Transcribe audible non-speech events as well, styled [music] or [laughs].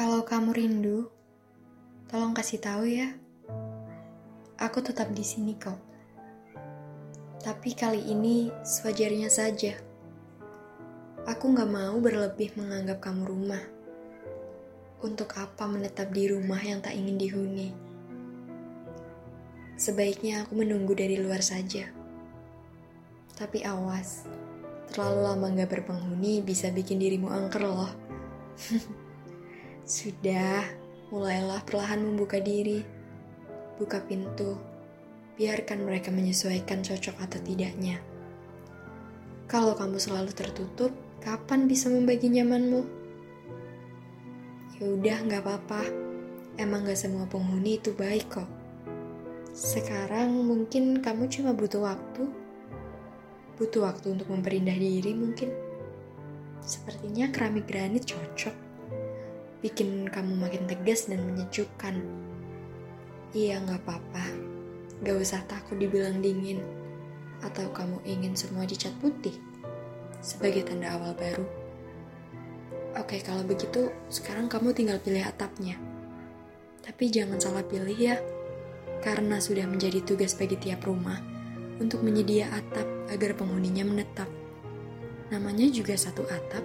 Kalau kamu rindu, tolong kasih tahu ya. Aku tetap di sini kok. Tapi kali ini sewajarnya saja. Aku gak mau berlebih menganggap kamu rumah. Untuk apa menetap di rumah yang tak ingin dihuni? Sebaiknya aku menunggu dari luar saja. Tapi awas, terlalu lama gak berpenghuni bisa bikin dirimu angker loh. [laughs] Sudah, mulailah perlahan membuka diri. Buka pintu, biarkan mereka menyesuaikan cocok atau tidaknya. Kalau kamu selalu tertutup, kapan bisa membagi nyamanmu? Ya udah, nggak apa-apa. Emang gak semua penghuni itu baik kok. Sekarang mungkin kamu cuma butuh waktu. Butuh waktu untuk memperindah diri mungkin. Sepertinya keramik granit cocok. Bikin kamu makin tegas dan menyejukkan. Iya gak apa-apa. Gak usah takut dibilang dingin. Atau kamu ingin semua dicat putih. Sebagai tanda awal baru. Oke kalau begitu sekarang kamu tinggal pilih atapnya. Tapi jangan salah pilih ya. Karena sudah menjadi tugas bagi tiap rumah untuk menyedia atap agar penghuninya menetap. Namanya juga satu atap,